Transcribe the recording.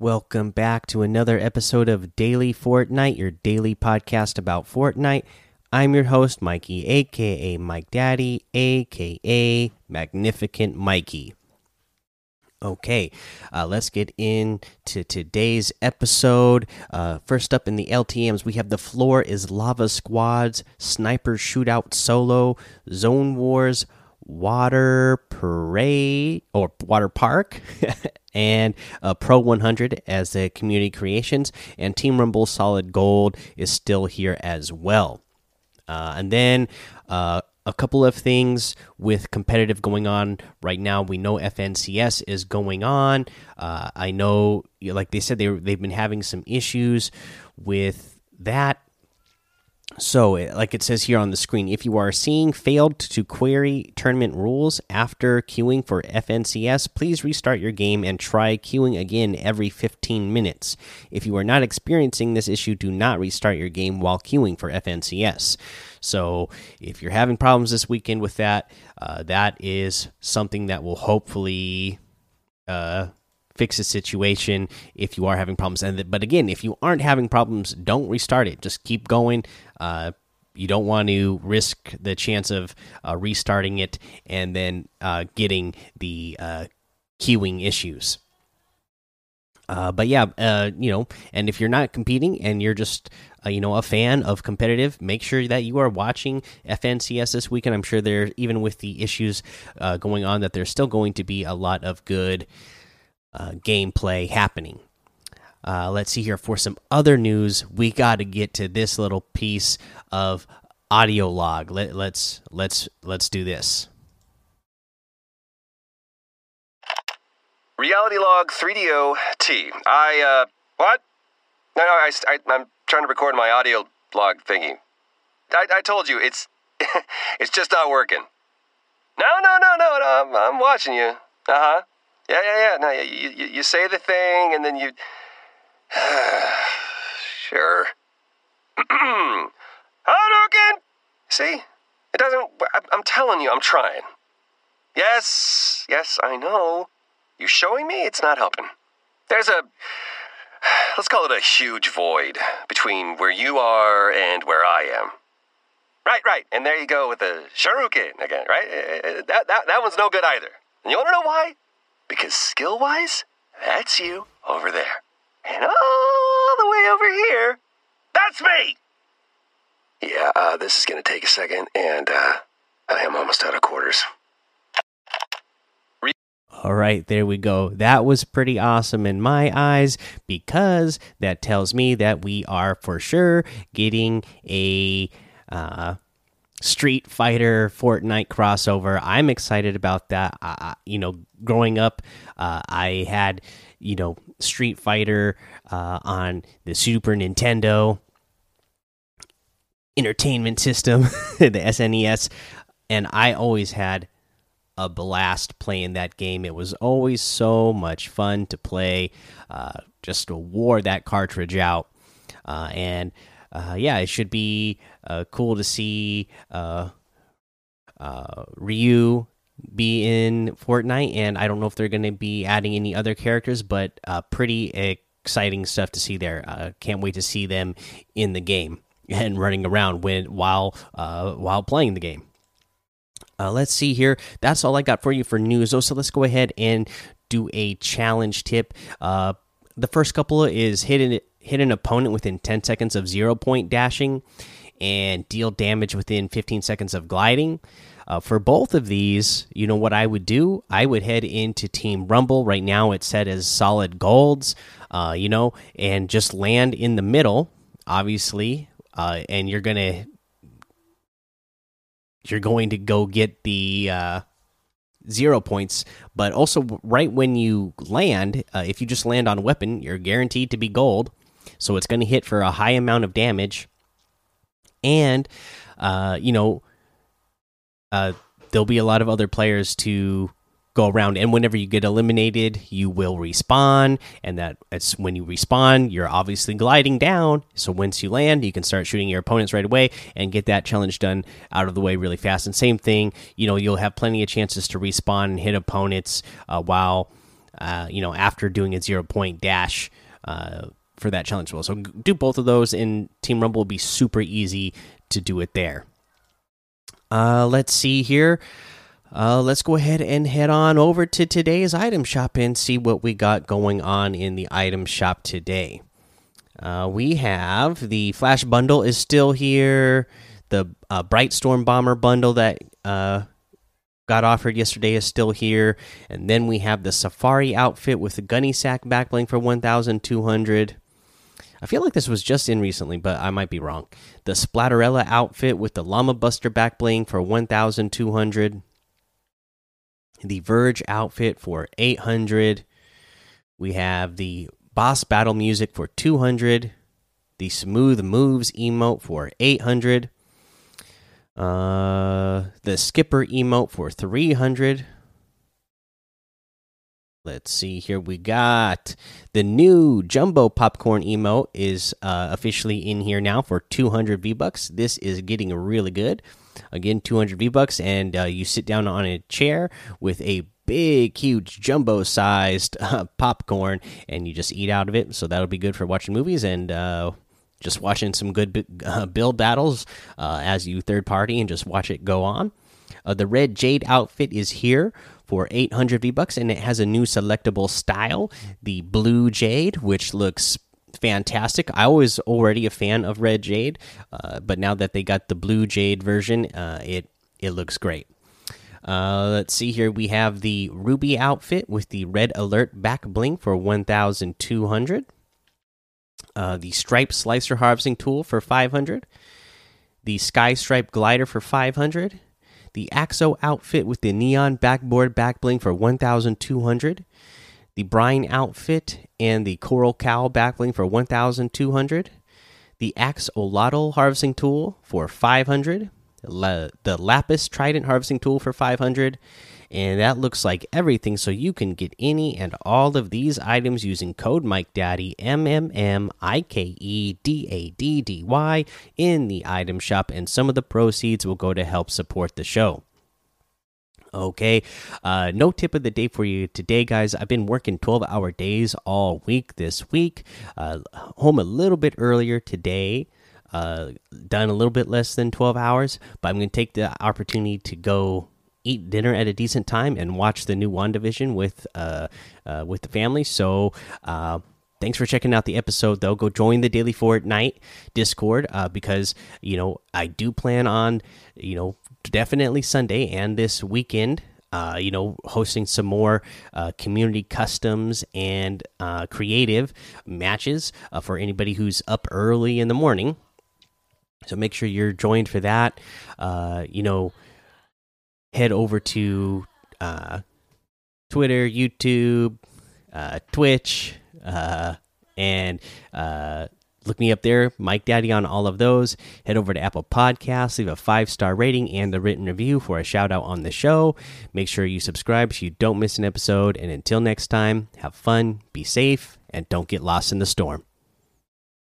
Welcome back to another episode of Daily Fortnite, your daily podcast about Fortnite. I'm your host, Mikey, aka Mike Daddy, aka Magnificent Mikey. Okay, uh, let's get into today's episode. Uh, first up in the LTMs, we have The Floor is Lava Squads, Sniper Shootout Solo, Zone Wars, Water Parade, or Water Park, and uh, Pro 100 as the community creations, and Team Rumble Solid Gold is still here as well. Uh, and then uh, a couple of things with competitive going on right now. We know FNCS is going on. Uh, I know, like they said, they they've been having some issues with that so, like it says here on the screen, if you are seeing failed to query tournament rules after queuing for FNCS, please restart your game and try queuing again every 15 minutes. If you are not experiencing this issue, do not restart your game while queuing for FNCS. So, if you're having problems this weekend with that, uh, that is something that will hopefully uh, fix the situation if you are having problems. And but again, if you aren't having problems, don't restart it. Just keep going. Uh, you don't want to risk the chance of uh, restarting it and then uh, getting the uh, queuing issues. Uh, but yeah, uh, you know, and if you're not competing and you're just, you know, a fan of competitive, make sure that you are watching FNCS this weekend. I'm sure there, even with the issues uh, going on, that there's still going to be a lot of good uh, gameplay happening. Uh, let's see here for some other news. We got to get to this little piece of audio log. Let, let's let's let's do this. Reality log 3DO T. I uh what? No, no, I, I I'm trying to record my audio log thingy. I, I told you it's it's just not working. No, no, no, no, no. I'm, I'm watching you. Uh huh. Yeah, yeah, yeah. No, you, you, you say the thing and then you. sure. Hadouken! See? It doesn't. I'm telling you, I'm trying. Yes, yes, I know. You showing me? It's not helping. There's a. Let's call it a huge void between where you are and where I am. Right, right. And there you go with the Shoryuken again, right? Eh, eh, that, that, that one's no good either. And you want to know why? Because skill wise, that's you over there. And all the way over here, that's me! Yeah, uh, this is gonna take a second, and uh, I am almost out of quarters. All right, there we go. That was pretty awesome in my eyes because that tells me that we are for sure getting a uh, Street Fighter Fortnite crossover. I'm excited about that. Uh, you know, growing up, uh, I had you know Street Fighter uh, on the Super Nintendo entertainment system, the SNES, and I always had a blast playing that game. It was always so much fun to play. Uh, just wore that cartridge out, uh, and uh, yeah, it should be uh, cool to see uh, uh, Ryu be in Fortnite. And I don't know if they're going to be adding any other characters, but pretty exciting stuff to see there. can't wait to see them in the game and running around when while while playing the game. Uh, let's see here. That's all I got for you for news. So let's go ahead and do a challenge tip. Uh, the first couple is hit hit an opponent within 10 seconds of zero point dashing and deal damage within 15 seconds of gliding. Uh, for both of these, you know what I would do? I would head into Team Rumble. Right now, it's set as solid golds, uh, you know, and just land in the middle, obviously. Uh, and you're gonna you're going to go get the uh, zero points. But also, right when you land, uh, if you just land on a weapon, you're guaranteed to be gold. So it's going to hit for a high amount of damage. And, uh, you know, uh, there'll be a lot of other players to go around. And whenever you get eliminated you will respawn. And that it's when you respawn you're obviously gliding down. So once you land you can start shooting your opponents right away and get that challenge done out of the way really fast. And same thing you know you'll have plenty of chances to respawn and hit opponents uh, while uh, you know, after doing a zero point dash uh, for that challenge well. So do both of those in Team Rumble will be super easy to do it there. Uh, let's see here. Uh, let's go ahead and head on over to today's item shop and see what we got going on in the item shop today. Uh, we have the Flash bundle is still here. The uh, Bright Storm Bomber bundle that uh, got offered yesterday is still here, and then we have the Safari outfit with the Gunny Sack backbling for one thousand two hundred. I feel like this was just in recently, but I might be wrong. The Splatterella outfit with the Llama Buster for one thousand two hundred. The Verge outfit for eight hundred. We have the Boss Battle music for two hundred. The Smooth Moves emote for eight hundred uh, the skipper emote for 300. Let's see here. We got the new jumbo popcorn emote is uh, officially in here now for 200 V bucks. This is getting really good. Again, 200 V bucks, and uh, you sit down on a chair with a big, huge, jumbo sized uh, popcorn, and you just eat out of it. So that'll be good for watching movies and uh, just watching some good uh, build battles uh, as you third party and just watch it go on. Uh, the red jade outfit is here for 800 V bucks, and it has a new selectable style, the blue jade, which looks fantastic. I was already a fan of red jade, uh, but now that they got the blue jade version, uh, it it looks great. Uh, let's see here. We have the ruby outfit with the red alert back bling for 1,200 uh, the Stripe Slicer Harvesting Tool for 500, the Sky Stripe Glider for 500, the Axo Outfit with the Neon Backboard Backbling for 1,200, the Brine Outfit and the Coral Cow Backbling for 1,200, the Axe Olotl Harvesting Tool for 500, the Lapis Trident Harvesting Tool for 500, and that looks like everything. So you can get any and all of these items using code Mike Daddy M M M I K E D A D D Y in the item shop, and some of the proceeds will go to help support the show. Okay, uh, no tip of the day for you today, guys. I've been working 12 hour days all week this week, uh, home a little bit earlier today. Uh, done a little bit less than 12 hours, but I'm going to take the opportunity to go eat dinner at a decent time and watch the new WandaVision with uh, uh with the family. So uh thanks for checking out the episode though go join the daily fortnite discord uh, because you know i do plan on you know definitely sunday and this weekend uh, you know hosting some more uh, community customs and uh, creative matches uh, for anybody who's up early in the morning so make sure you're joined for that uh, you know head over to uh, Twitter, YouTube, uh, Twitch, uh, and uh, look me up there, Mike Daddy, on all of those. Head over to Apple Podcasts, leave a five star rating and a written review for a shout out on the show. Make sure you subscribe so you don't miss an episode. And until next time, have fun, be safe, and don't get lost in the storm.